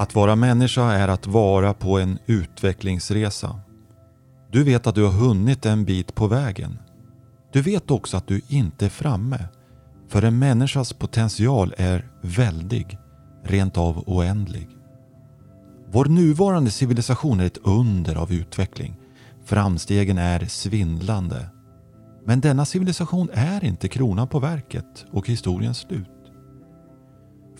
Att vara människa är att vara på en utvecklingsresa. Du vet att du har hunnit en bit på vägen. Du vet också att du inte är framme. För en människas potential är väldig, rent av oändlig. Vår nuvarande civilisation är ett under av utveckling. Framstegen är svindlande. Men denna civilisation är inte kronan på verket och historiens slut.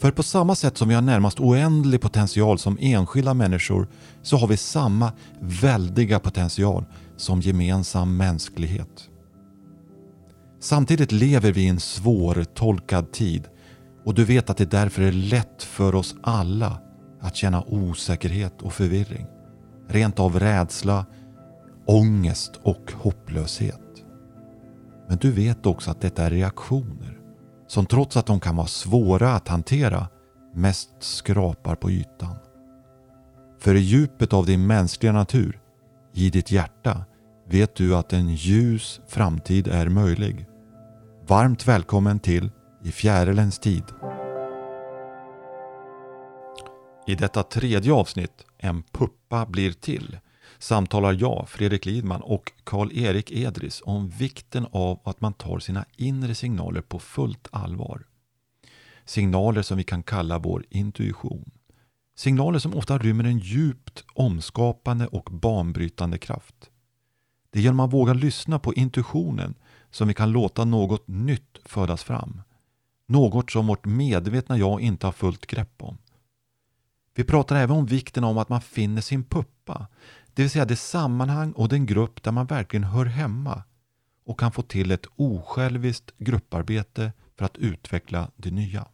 För på samma sätt som vi har närmast oändlig potential som enskilda människor så har vi samma väldiga potential som gemensam mänsklighet. Samtidigt lever vi i en svårtolkad tid och du vet att det därför är lätt för oss alla att känna osäkerhet och förvirring. Rent av rädsla, ångest och hopplöshet. Men du vet också att detta är reaktioner som trots att de kan vara svåra att hantera mest skrapar på ytan. För i djupet av din mänskliga natur, i ditt hjärta, vet du att en ljus framtid är möjlig. Varmt välkommen till I fjärilens tid. I detta tredje avsnitt, En puppa blir till, samtalar jag, Fredrik Lidman och Karl-Erik Edris om vikten av att man tar sina inre signaler på fullt allvar. Signaler som vi kan kalla vår intuition. Signaler som ofta rymmer en djupt omskapande och banbrytande kraft. Det är genom att våga lyssna på intuitionen som vi kan låta något nytt födas fram. Något som vårt medvetna jag inte har fullt grepp om. Vi pratar även om vikten av att man finner sin puppa, det vill säga det sammanhang och den grupp där man verkligen hör hemma och kan få till ett osjälviskt grupparbete för att utveckla det nya.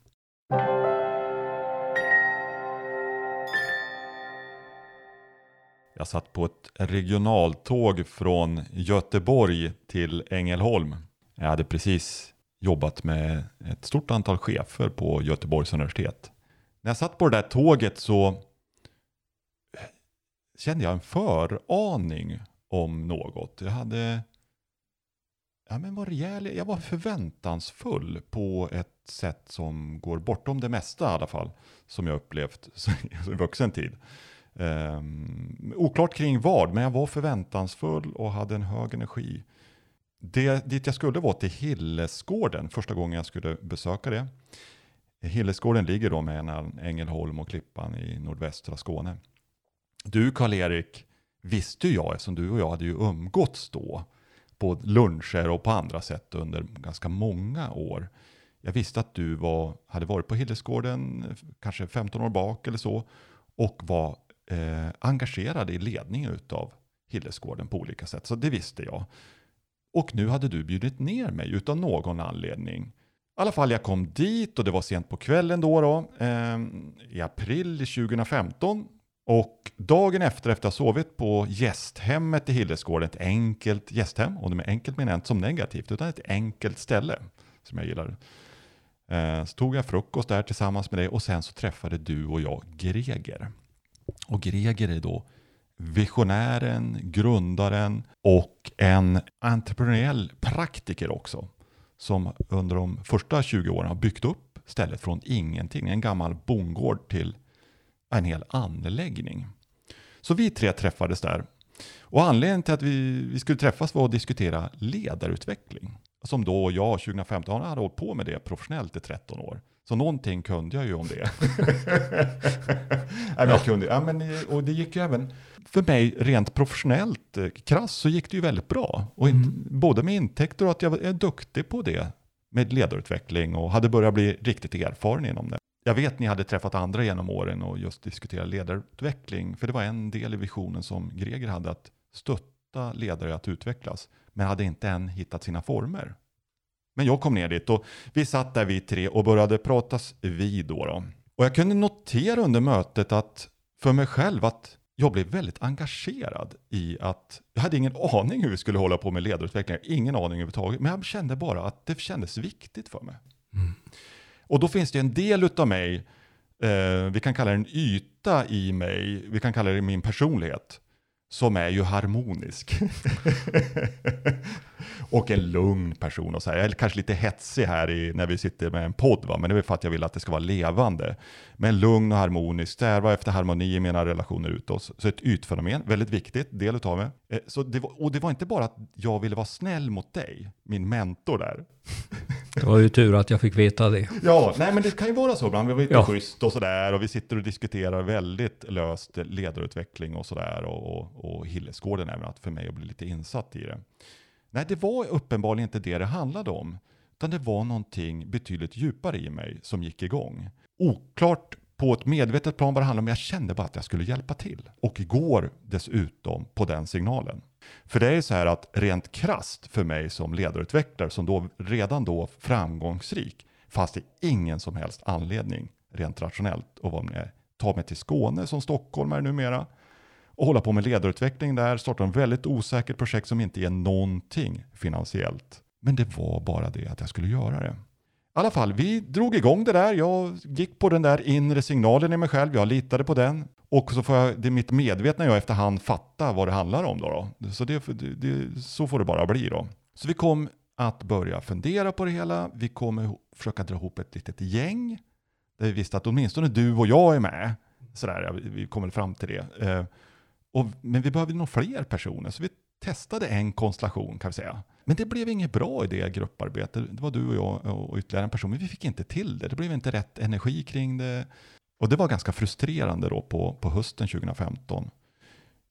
Jag satt på ett regionaltåg från Göteborg till Ängelholm. Jag hade precis jobbat med ett stort antal chefer på Göteborgs universitet. När jag satt på det där tåget så kände jag en föraning om något. Jag hade ja, men var rejäl, jag var förväntansfull på ett sätt som går bortom det mesta i alla fall. Som jag upplevt i vuxen tid. Um, oklart kring vad, men jag var förväntansfull och hade en hög energi. Det, dit jag skulle var till Hillesgården, första gången jag skulle besöka det. Hillesgården ligger då mellan Ängelholm och Klippan i nordvästra Skåne. Du Karl-Erik visste ju jag, eftersom du och jag hade ju umgåtts då på luncher och på andra sätt under ganska många år. Jag visste att du var, hade varit på Hillesgården kanske 15 år bak eller så och var eh, engagerad i ledningen av Hillesgården på olika sätt. Så det visste jag. Och nu hade du bjudit ner mig utan någon anledning. I alla fall jag kom dit och det var sent på kvällen då, då eh, i april 2015 och dagen efter, efter att ha sovit på gästhemmet i Hillesgården, ett enkelt gästhem, och det är enkelt menar jag inte som negativt, utan ett enkelt ställe som jag gillar. Eh, så tog jag frukost där tillsammans med dig och sen så träffade du och jag Greger. Och Greger är då visionären, grundaren och en entreprenöriell praktiker också. Som under de första 20 åren har byggt upp stället från ingenting, en gammal bondgård till en hel anläggning. Så vi tre träffades där. Och anledningen till att vi, vi skulle träffas var att diskutera ledarutveckling. Som då jag 2015 hade hållit på med det professionellt i 13 år. Så någonting kunde jag ju om det. Nej, jag kunde, ja, men, och det gick ju även för mig rent professionellt, eh, krass, så gick det ju väldigt bra. Och in, mm. Både med intäkter och att jag är duktig på det med ledarutveckling och hade börjat bli riktigt erfaren inom det. Jag vet ni hade träffat andra genom åren och just diskuterat ledarutveckling, för det var en del i visionen som Greger hade, att stötta ledare att utvecklas, men hade inte än hittat sina former. Men jag kom ner dit och vi satt där vi tre och började pratas vid då, då. Och jag kunde notera under mötet att för mig själv att jag blev väldigt engagerad i att, jag hade ingen aning hur vi skulle hålla på med ledarutveckling, ingen aning överhuvudtaget, men jag kände bara att det kändes viktigt för mig. Mm. Och då finns det en del av mig, eh, vi kan kalla det en yta i mig, vi kan kalla det min personlighet, som är ju harmonisk. och en lugn person och så här. Jag är kanske lite hetsig här i, när vi sitter med en podd, va? men det är för att jag vill att det ska vara levande. Men lugn och harmonisk, sträva efter harmoni i mina relationer utåt. Så ett ytfenomen, väldigt viktigt, del av mig. Eh, så det var, och det var inte bara att jag ville vara snäll mot dig, min mentor där. Det var ju tur att jag fick veta det. Ja, nej men det kan ju vara så ibland. Vi var lite Ja. schysst och sådär och vi sitter och diskuterar väldigt löst ledarutveckling och sådär och, och, och Hillesgården även att för mig att bli lite insatt i det. Nej, det var uppenbarligen inte det det handlade om, utan det var någonting betydligt djupare i mig som gick igång. Oklart på ett medvetet plan vad det handlade om, men jag kände bara att jag skulle hjälpa till. Och går dessutom på den signalen. För det är så här att rent krast för mig som ledarutvecklare, som då redan då framgångsrik, fanns det ingen som helst anledning rent rationellt att vara med, ta mig till Skåne som stockholmare numera och hålla på med ledarutveckling där, starta en väldigt osäkert projekt som inte ger någonting finansiellt. Men det var bara det att jag skulle göra det. I alla fall, vi drog igång det där. Jag gick på den där inre signalen i mig själv. Jag litade på den. Och så får jag, det är mitt medvetna jag efterhand fatta vad det handlar om då. då. Så, det, det, det, så får det bara bli då. Så vi kom att börja fundera på det hela. Vi kommer försöka dra ihop ett litet gäng. Där vi visste att åtminstone du och jag är med. Sådär, vi- vi kommer fram till det. Eh, och, men vi behövde nog fler personer, så vi testade en konstellation kan vi säga. Men det blev inget bra i det grupparbetet. Det var du och jag och ytterligare en person, men vi fick inte till det. Det blev inte rätt energi kring det. Och det var ganska frustrerande då på, på hösten 2015.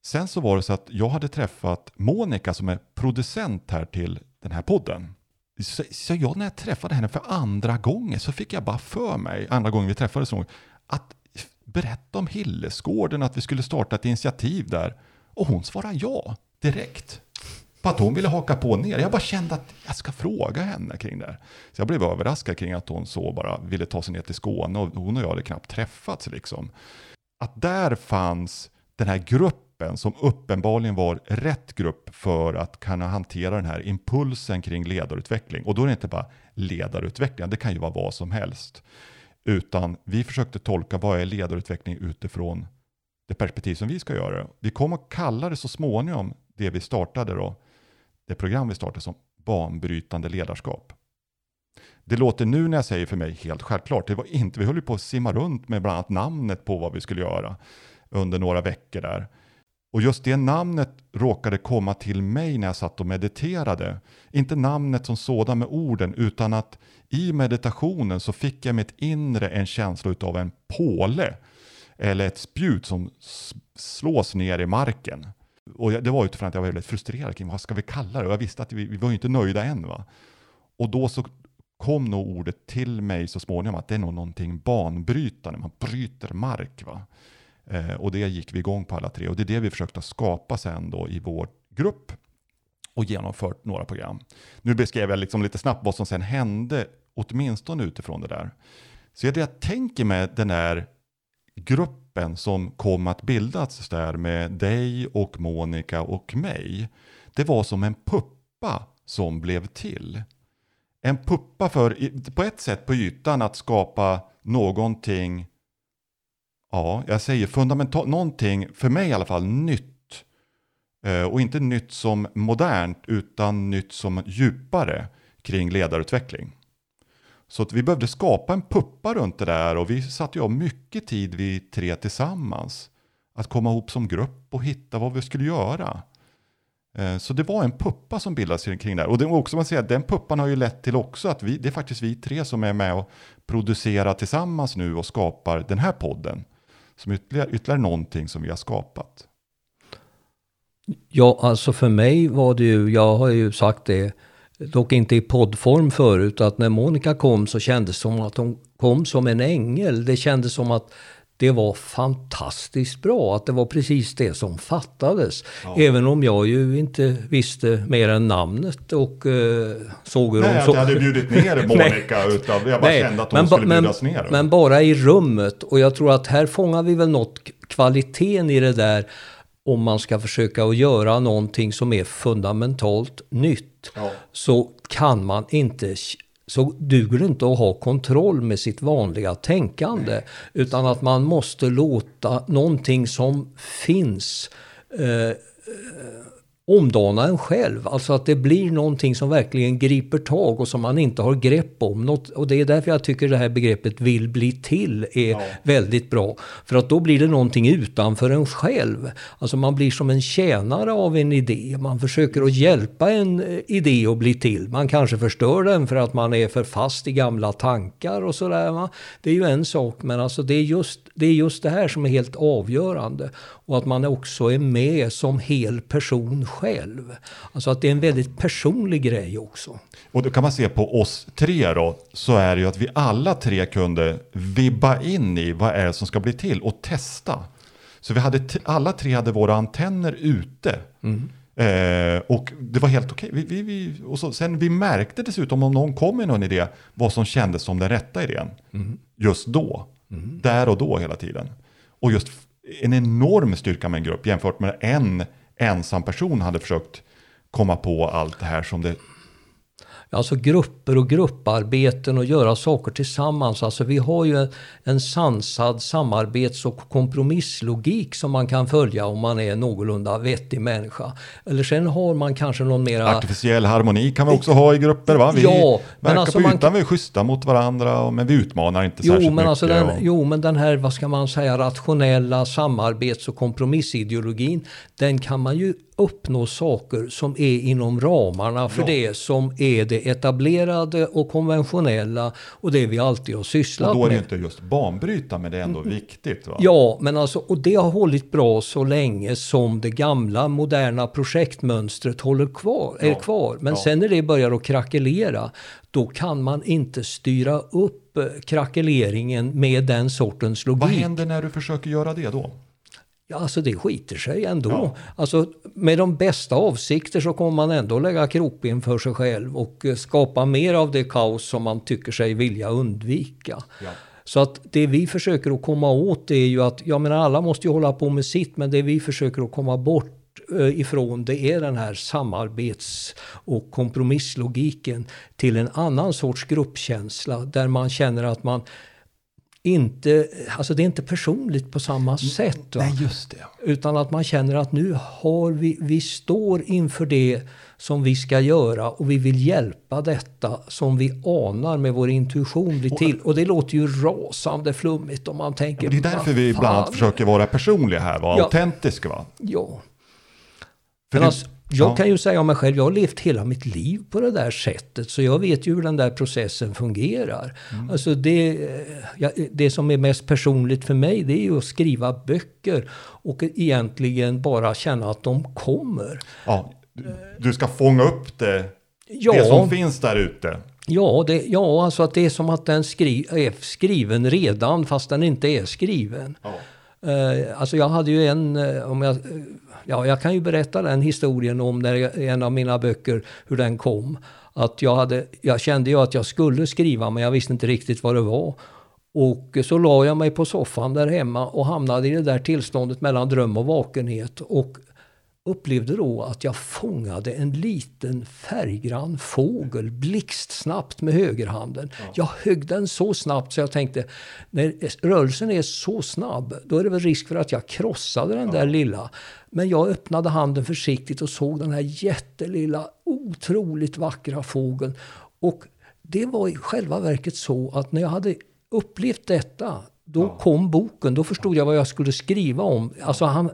Sen så var det så att jag hade träffat Monica som är producent här till den här podden. Så, så jag när jag träffade henne för andra gången så fick jag bara för mig, andra gången vi träffades, någon gång, att berätta om Hillesgården, att vi skulle starta ett initiativ där. Och hon svarade ja, direkt. På att hon ville haka på ner. Jag bara kände att jag ska fråga henne kring det här. Så jag blev överraskad kring att hon så bara ville ta sig ner till Skåne och hon och jag hade knappt träffats liksom. Att där fanns den här gruppen som uppenbarligen var rätt grupp för att kunna hantera den här impulsen kring ledarutveckling. Och då är det inte bara ledarutveckling, det kan ju vara vad som helst. Utan vi försökte tolka vad är ledarutveckling utifrån det perspektiv som vi ska göra. Vi kom att kalla det så småningom, det vi startade då, det program vi startade som banbrytande ledarskap. Det låter nu när jag säger för mig helt självklart. Det var inte, vi höll ju på att simma runt med bland annat namnet på vad vi skulle göra under några veckor där. Och just det namnet råkade komma till mig när jag satt och mediterade. Inte namnet som sådan med orden, utan att i meditationen så fick jag mitt inre en känsla av en påle. Eller ett spjut som slås ner i marken. Och det var utifrån att jag var väldigt frustrerad kring vad ska vi kalla det? Och jag visste att vi, vi var ju inte nöjda än. Va? Och då så kom nog ordet till mig så småningom att det är nog någonting banbrytande. Man bryter mark. Va? Eh, och det gick vi igång på alla tre. Och det är det vi försökte skapa sen då i vår grupp och genomfört några program. Nu beskrev jag liksom lite snabbt vad som sen hände, åtminstone utifrån det där. Så det jag tänker med den här gruppen som kom att bildas där med dig och Monica och mig, det var som en puppa som blev till. En puppa för, på ett sätt på ytan, att skapa någonting Ja, jag säger fundamentalt, någonting, för mig i alla fall, nytt. Eh, och inte nytt som modernt, utan nytt som djupare kring ledarutveckling. Så att vi behövde skapa en puppa runt det där och vi satte ju av mycket tid vi tre tillsammans. Att komma ihop som grupp och hitta vad vi skulle göra. Eh, så det var en puppa som bildades kring det här. Och det också man säger, den puppan har ju lett till också att vi, det är faktiskt vi tre som är med och producerar tillsammans nu och skapar den här podden. Som ytterligare, ytterligare någonting som vi har skapat. Ja, alltså för mig var det ju, jag har ju sagt det, dock inte i poddform förut, att när Monica kom så kändes det som att hon kom som en ängel. Det kändes som att det var fantastiskt bra, att det var precis det som fattades. Även om jag ju inte visste mer än namnet och eh, såg hur Nej, hon att så... jag hade bjudit ner Monica, utan jag bara kände att hon men, skulle bjudas men, ner. Men bara i rummet. Och jag tror att här fångar vi väl något kvaliteten i det där om man ska försöka att göra någonting som är fundamentalt nytt. Ja. Så kan man inte, så duger det inte att ha kontroll med sitt vanliga tänkande. Utan att man måste låta någonting som finns eh, omdana en själv. Alltså att det blir någonting som verkligen griper tag och som man inte har grepp om. Något, och det är därför jag tycker det här begreppet vill bli till är ja. väldigt bra. För att då blir det någonting utanför en själv. Alltså man blir som en tjänare av en idé. Man försöker att hjälpa en eh, idé att bli till. Man kanske förstör den för att man är för fast i gamla tankar och sådär. Det är ju en sak men alltså det är just det är just det här som är helt avgörande. Och att man också är med som hel person själv. Alltså att det är en väldigt personlig grej också. Och då kan man se på oss tre då, så är det ju att vi alla tre kunde vibba in i vad är det som ska bli till och testa. Så vi hade alla tre hade våra antenner ute. Mm. Eh, och det var helt okej. Vi, vi, vi, och så, sen vi märkte dessutom om någon kom med någon idé, vad som kändes som den rätta idén. Mm. Just då. Mm. Där och då hela tiden. Och just en enorm styrka med en grupp jämfört med en ensam person hade försökt komma på allt det här som det Alltså grupper och grupparbeten och göra saker tillsammans. Alltså vi har ju en, en sansad samarbets och kompromisslogik som man kan följa om man är någorlunda vettig människa. Eller sen har man kanske någon mera... Artificiell harmoni kan vi också ha i grupper va? Vi ja, verkar alltså på ytan, vi är schyssta mot varandra men vi utmanar inte jo, särskilt men alltså mycket. Den, och... Jo, men den här, vad ska man säga, rationella samarbets och kompromissideologin, den kan man ju uppnå saker som är inom ramarna för ja. det som är det etablerade och konventionella och det vi alltid har sysslat med. Och då är det med. inte just banbryta men det är ändå mm. viktigt. Va? Ja, men alltså, och det har hållit bra så länge som det gamla moderna projektmönstret håller kvar, är kvar. Men ja. sen när det börjar att krackelera, då kan man inte styra upp eh, krackeleringen med den sortens logik. Vad händer när du försöker göra det då? Ja, alltså det skiter sig ändå. Ja. Alltså, med de bästa avsikter så kommer man ändå lägga krokben för sig själv och eh, skapa mer av det kaos som man tycker sig vilja undvika. Ja. Så att det vi försöker att komma åt är ju att, jag menar alla måste ju hålla på med sitt, men det vi försöker att komma bort eh, ifrån det är den här samarbets och kompromisslogiken till en annan sorts gruppkänsla där man känner att man inte, alltså det är inte personligt på samma mm, sätt. Va? Nej, just det. Utan att man känner att nu har vi, vi står inför det som vi ska göra och vi vill hjälpa detta som vi anar med vår intuition blir till. Och det låter ju rasande flummigt om man tänker... det är därför vi ibland annat försöker vara personliga här, vara ja. autentiska va? Ja. För Men alltså, jag ja. kan ju säga om mig själv, jag har levt hela mitt liv på det där sättet. Så jag vet ju hur den där processen fungerar. Mm. Alltså det, ja, det som är mest personligt för mig, det är ju att skriva böcker. Och egentligen bara känna att de kommer. Ja, du ska fånga upp det, ja. det som finns där ute. Ja, det, ja, alltså att det är som att den skri, är skriven redan fast den inte är skriven. Ja. Uh, alltså jag hade ju en, uh, om jag ja, jag kan ju berätta den historien om när en av mina böcker, hur den kom. Att jag, hade, jag kände ju att jag skulle skriva men jag visste inte riktigt vad det var. Och så la jag mig på soffan där hemma och hamnade i det där tillståndet mellan dröm och vakenhet. Och upplevde då att jag fångade en liten färggrann fågel blixtsnabbt med högerhanden. Ja. Jag högg den så snabbt så jag tänkte, när rörelsen är så snabb, då är det väl risk för att jag krossade den ja. där lilla. Men jag öppnade handen försiktigt och såg den här jättelilla, otroligt vackra fågeln. Och det var i själva verket så att när jag hade upplevt detta då ja. kom boken, då förstod jag vad jag skulle skriva om. Alltså han,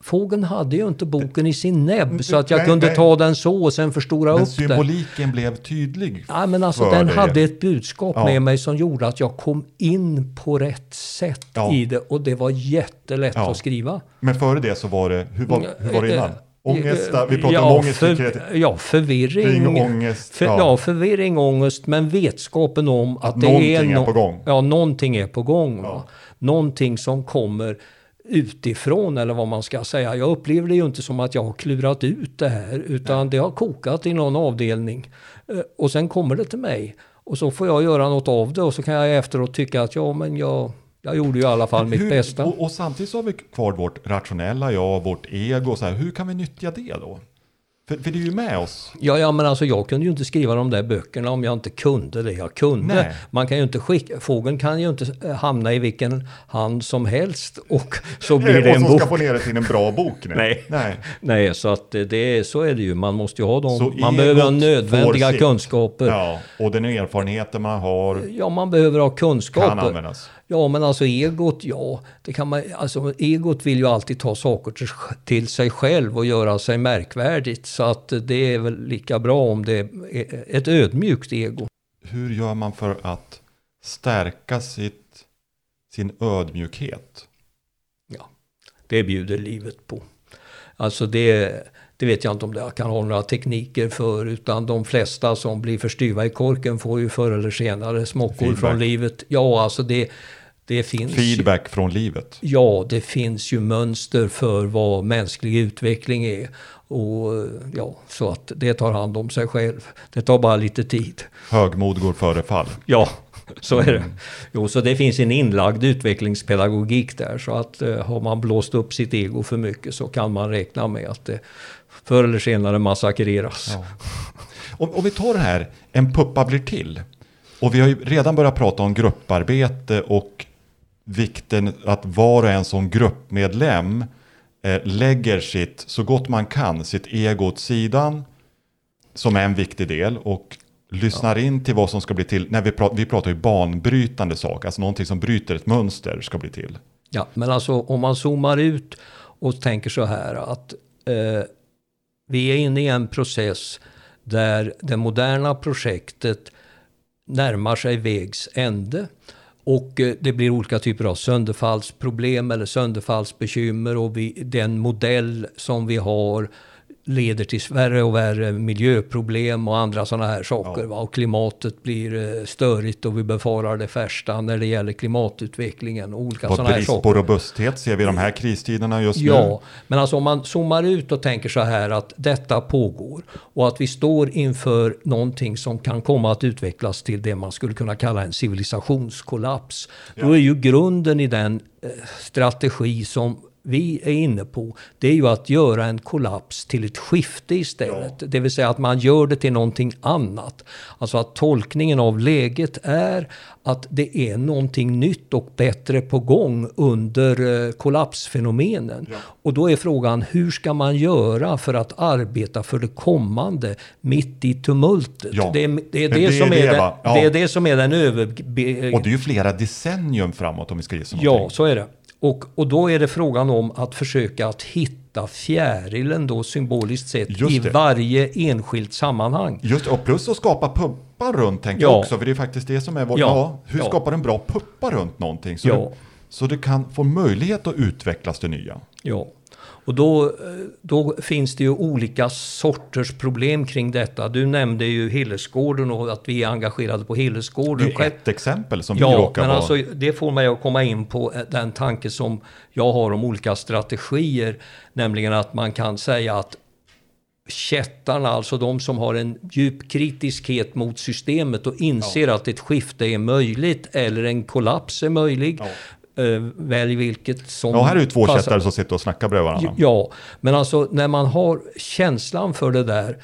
fågeln hade ju inte boken i sin näbb så att jag nej, kunde nej. ta den så och sen förstora men upp den. symboliken blev tydlig Ja, men alltså den dig. hade ett budskap ja. med mig som gjorde att jag kom in på rätt sätt ja. i det och det var jättelätt att skriva. Men före det så var det, hur var, hur var det innan? Ångest, vi pratar ja, om ångest. För, ja, förvirring. ångest. För, ja. ja. förvirring, ångest, men vetskapen om att, att det är, no är på gång. Ja, någonting är på gång. Ja. Någonting som kommer utifrån eller vad man ska säga. Jag upplever det ju inte som att jag har klurat ut det här utan Nej. det har kokat i någon avdelning. Eh, och sen kommer det till mig. Och så får jag göra något av det och så kan jag efteråt tycka att ja men jag jag gjorde ju i alla fall mitt hur, bästa. Och, och, samtidigt så har vi kvar vårt rationella jag, vårt ego. Så här, hur kan vi nyttja det då? För, för det är ju med oss. Ja, ja, men alltså jag kunde ju inte skriva de där böckerna om jag inte kunde det jag kunde. Nej. Man kan ju inte skicka, fågeln kan ju inte eh, hamna i vilken hand som helst och så blir det och en bok. ska få ner det till en bra bok. Nu. Nej. Nej. Nej, så att det är, så är det ju. Man måste ju ha Så dem. Man behöver ha nödvändiga kunskaper. Ja, och den erfarenheten man har Ja, man behöver ha kan kunskaper. användas. Ja, men alltså egot, ja, det kan man, alltså egot vill ju alltid ta saker till, sig själv och göra sig märkvärdigt. Så att det är väl lika bra om det är ett ödmjukt ego. Hur gör man för att stärka sitt, sin ödmjukhet? Ja, det bjuder livet på. Alltså det, det vet jag inte om jag kan ha några tekniker för, utan de flesta som blir för styva i korken får ju förr eller senare smockor Feedback. från livet. Ja, alltså det, det finns ju- Feedback från livet. Ja, det finns ju mönster för vad mänsklig utveckling är. Och ja, så att det tar hand om sig själv. Det tar bara lite tid. Högmod går före fall. Ja, så är det. Jo, så det finns en inlagd utvecklingspedagogik där. Så att eh, har man blåst upp sitt ego för mycket så kan man räkna med att det förr eller senare massakreras. Ja. Om, om vi tar det här, en puppa blir till. Och vi har ju redan börjat prata om grupparbete och vikten att var och en som gruppmedlem eh, lägger sitt, så gott man kan, sitt ego åt sidan. Som är en viktig del. Och lyssnar in till vad som ska bli till. När vi, pratar, vi pratar ju banbrytande saker, alltså någonting som bryter ett mönster ska bli till. Ja, men alltså om man zoomar ut och tänker så här att eh, vi är inne i en process där det moderna projektet närmar sig vägs ände. Och eh, det blir olika typer av sönderfallsproblem eller sönderfallsbekymmer och vi, den modell som vi har leder till värre och värre miljöproblem och andra sådana här saker. Ja. Och klimatet blir eh, störigt och vi befarar det värsta när det gäller klimatutvecklingen och olika sådana här saker. på robusthet ser vi de här kristiderna just nu. Ja, men alltså om man zoomar ut och tänker så här att detta pågår och att vi står inför någonting som kan komma att utvecklas till det man skulle kunna kalla en civilisationskollaps. Då är ju grunden i den eh, strategi som vi är inne på, det är ju att göra en kollaps till ett skifte istället. Det vill säga att man gör det till någonting annat. Alltså att tolkningen av läget är att det är någonting nytt och bättre på gång under eh, kollapsfenomenen. Och då är frågan, hur ska man göra för att arbeta för det kommande mitt i tumultet? Ja. Det, är, det, är som det, är den? Ja. det är det som är den över... Och det är ju flera decennium framåt om vi ska gissa Ja, någonting. så är det. Och, och då är det frågan om att försöka att hitta fjärilen då symboliskt sett i varje enskilt sammanhang. Just och plus att skapa puppar runt tänker Ja. jag också. För det är faktiskt det som är vår... Ja. Ja. hur Ja. skapar en bra puppa runt någonting? Så, Ja. det, så det kan få möjlighet att utvecklas det nya. Ja. Och då, då finns det ju olika sorters problem kring detta. Du nämnde ju Hillesgården och att vi är engagerade på Det Hillesgården. är Själv- ett exempel som vi Ja, råkar men ha. alltså det får mig att komma in på den tanke som jag har om olika strategier. Nämligen att man kan säga att kättarna, alltså de som har en djup kritiskhet mot systemet och inser att ett skifte är möjligt eller en kollaps är möjlig. Eh, välj vilket som Ja, här är ju två passar. kättar som sitter och snackar bredvid varandra. Ja, men alltså när man har känslan för det där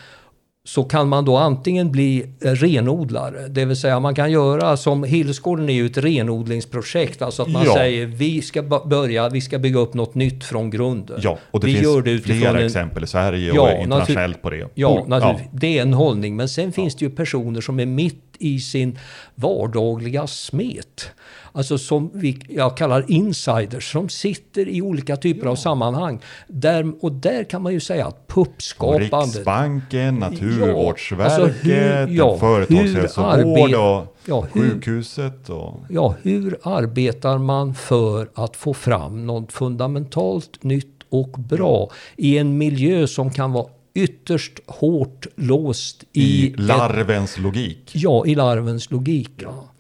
så kan man då antingen bli eh, renodlare, det vill säga man kan göra som Hillsgården är ju ett renodlingsprojekt, alltså att man Ja. säger vi ska börja, vi ska bygga upp något nytt från grunden. Ja, och det vi finns gör det flera en, exempel i Sverige Ja, och internationellt på det. Ja, naturligtvis. Det är en hållning. Men sen finns det ju personer som är mitt i sin vardagliga smet. Alltså som vi, jag kallar insiders, som sitter i olika typer av sammanhang. Där, och där kan man ju säga att puppskapandet... Riksbanken, Naturvårdsverket, alltså hur- ja, företagshälsovård och Ja, hur- sjukhuset. Och, Ja, hur arbetar man för att få fram något fundamentalt nytt och bra i en miljö som kan vara ytterst hårt låst i, I ett- larvens logik. Ja, i larvens logik. Ja.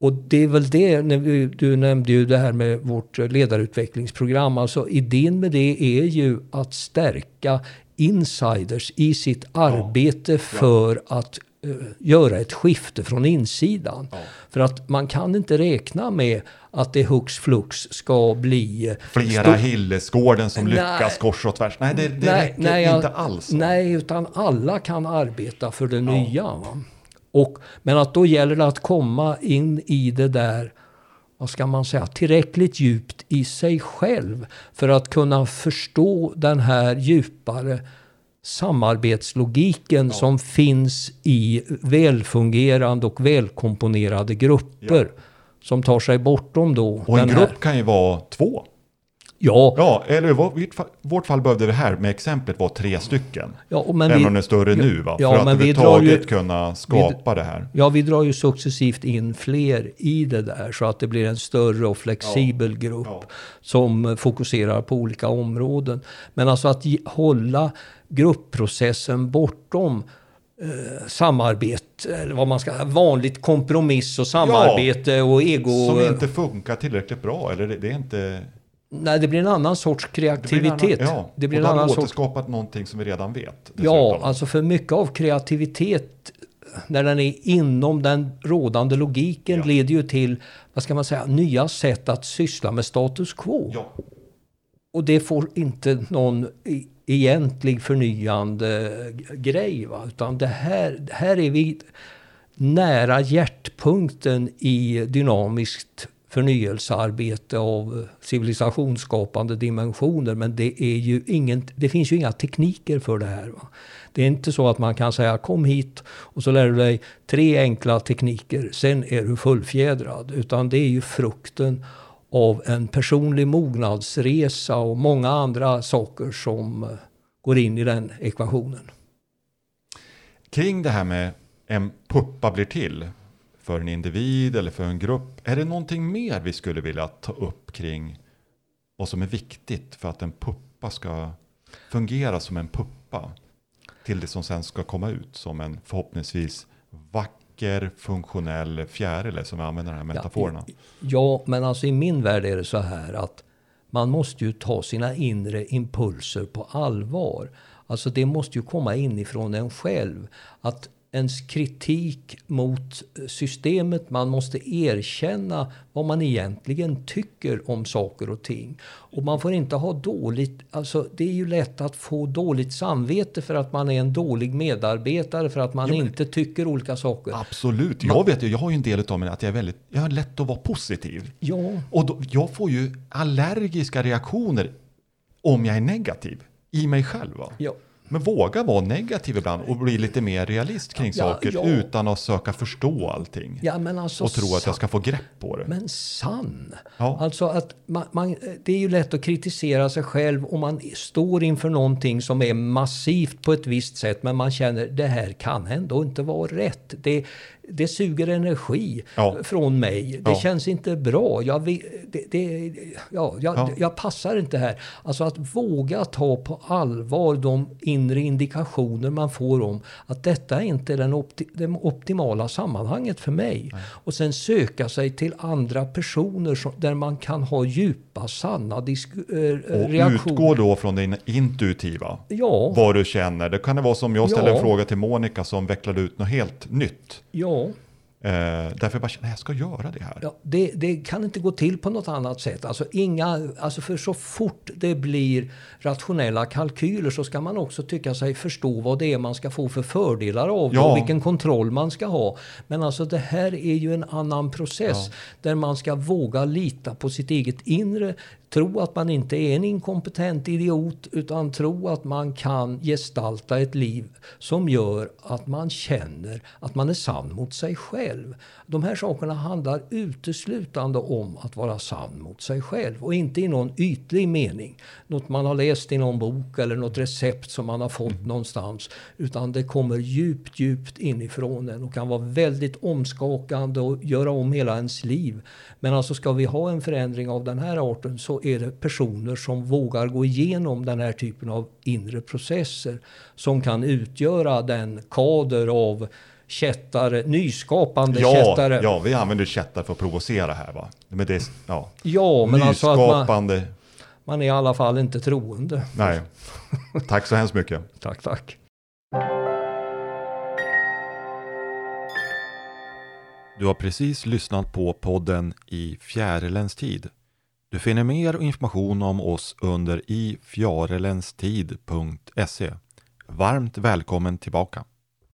Och det är väl det, när vi- du nämnde ju det här med vårt ledarutvecklingsprogram. Alltså idén med det är ju att stärka insiders i sitt arbete för att göra ett skifte från insidan. Ja. För att man kan inte räkna med att det hux flux ska bli... eh, Flera Hillesgården som Nej. lyckas kors och tvärs. Nej, det, det räcker jag- inte alls. Nej, utan alla kan arbeta för det nya. Va? Och, men att då gäller det att komma in i det där, vad ska man säga, tillräckligt djupt i sig själv för att kunna förstå den här djupare samarbetslogiken som finns i välfungerande och välkomponerade grupper. Som tar sig bortom då Och en grupp här. kan ju vara två. Ja, Ja, eller i vårt fall- behövde det här med exemplet vara tre stycken. ja men Även vi, om den är större nu va? ja, För att vi drar överhuvudtaget ju- kunna skapa det här. Ja, vi drar ju successivt in fler i det där så att det blir en större och flexibel grupp Ja. som fokuserar på olika områden. Men alltså att hålla gruppprocessen bortom eh, samarbete, eller vad man ska vanligt kompromiss och samarbete och ego. Som inte funkar tillräckligt bra. Eller det, det är inte... Nej, det blir en annan sorts Det blir en kreativitet. annan, ja, det blir och en då har annan sorts återskapat någonting som vi redan vet. Ja, dessutom. alltså för mycket av kreativitet när den är inom den rådande logiken Ja. leder ju till, vad ska man säga, nya sätt att syssla med status quo. ja. Och det får inte någon egentlig förnyande grej. Va? Utan det här, här är vi nära hjärtpunkten i dynamiskt förnyelsearbete av civilisationsskapande dimensioner. Men det, är ju ingen, det finns ju inga tekniker för det här. Va? Det är inte så att man kan säga kom hit och så lär du dig tre enkla tekniker, sen är du fullfjädrad. Utan det är ju frukten av en personlig mognadsresa och många andra saker som eh, går in i den ekvationen. Kring det här med en puppa blir till för en individ eller för en grupp. Är det någonting mer vi skulle vilja ta upp kring vad som är viktigt för att en puppa ska fungera som en puppa? Till det som sen ska komma ut som en förhoppningsvis vacker, funktionell fjäril som vi använder de här metaforerna. Ja, men alltså i min värld är det så här att man måste ju ta sina inre impulser på allvar. Alltså det måste ju komma inifrån en själv. Att ens kritik mot systemet, man måste erkänna vad man egentligen tycker om saker och ting. Och man får inte ha dåligt, alltså det är ju lätt att få dåligt samvete för att man är en dålig medarbetare, för att man inte tycker olika saker. Absolut, jag vet ju, jag har ju en del av mig att jag är väldigt, jag har lätt att vara positiv. Ja, Och då, jag får ju allergiska reaktioner om jag är negativ i mig själv. Va? ja. Men våga vara negativ ibland och bli lite mer realist kring Ja, saker ja. utan att söka förstå allting. ja alltså och tro att jag ska få grepp på det. Men sann. Ja. Alltså att man, man, det är ju lätt att kritisera sig själv om man står inför någonting som är massivt på ett visst sätt men man känner det här kan ändå inte vara rätt. Det, det suger energi Ja. från mig. Det Ja. känns inte bra. Jag, vill- det, det, ja, jag, Ja. jag passar inte här. Alltså att våga ta på allvar de inre indikationer man får om att detta är inte den opti, det optimala sammanhanget för mig. Och sen söka sig till andra personer som, där man kan ha djupa, sanna disk, eh, Och reaktioner. utgå då från din intuitiva. Ja, Vad du känner. Det kan det vara som jag ställde Ja. en fråga till Monica som vecklade ut något helt nytt. ja. Eh, därför jag bara känner jag ska göra det här. Ja, det, det kan inte gå till på något annat sätt. Alltså inga, alltså för så fort det blir rationella kalkyler så ska man också tycka sig förstå vad det är man ska få för fördelar av Ja. och vilken kontroll man ska ha. Men alltså det här är ju en annan process där man ska våga lita på sitt eget inre. Tro att man inte är en inkompetent idiot utan tro att man kan gestalta ett liv som gör att man känner att man är sann mot sig själv. De här sakerna handlar uteslutande om att vara sann mot sig själv och inte i någon ytlig mening. Något man har läst i någon bok eller något recept som man har fått någonstans. Utan det kommer djupt, djupt inifrån en och kan vara väldigt omskakande och göra om hela ens liv. Men alltså ska vi ha en förändring av den här arten så är det personer som vågar gå igenom den här typen av inre processer som kan utgöra den kader av kättare, nyskapande Ja, kättare. ja, vi använder kättar för att provocera här va. Men det är, ja. Ja, men alltså att man, Nyskapande. man är i alla fall inte troende. Nej. Tack så hemskt mycket. Tack, tack. Du har precis lyssnat på podden I fjärilens tid. Du finner mer information om oss under ifjarelenstid.se. Varmt välkommen tillbaka!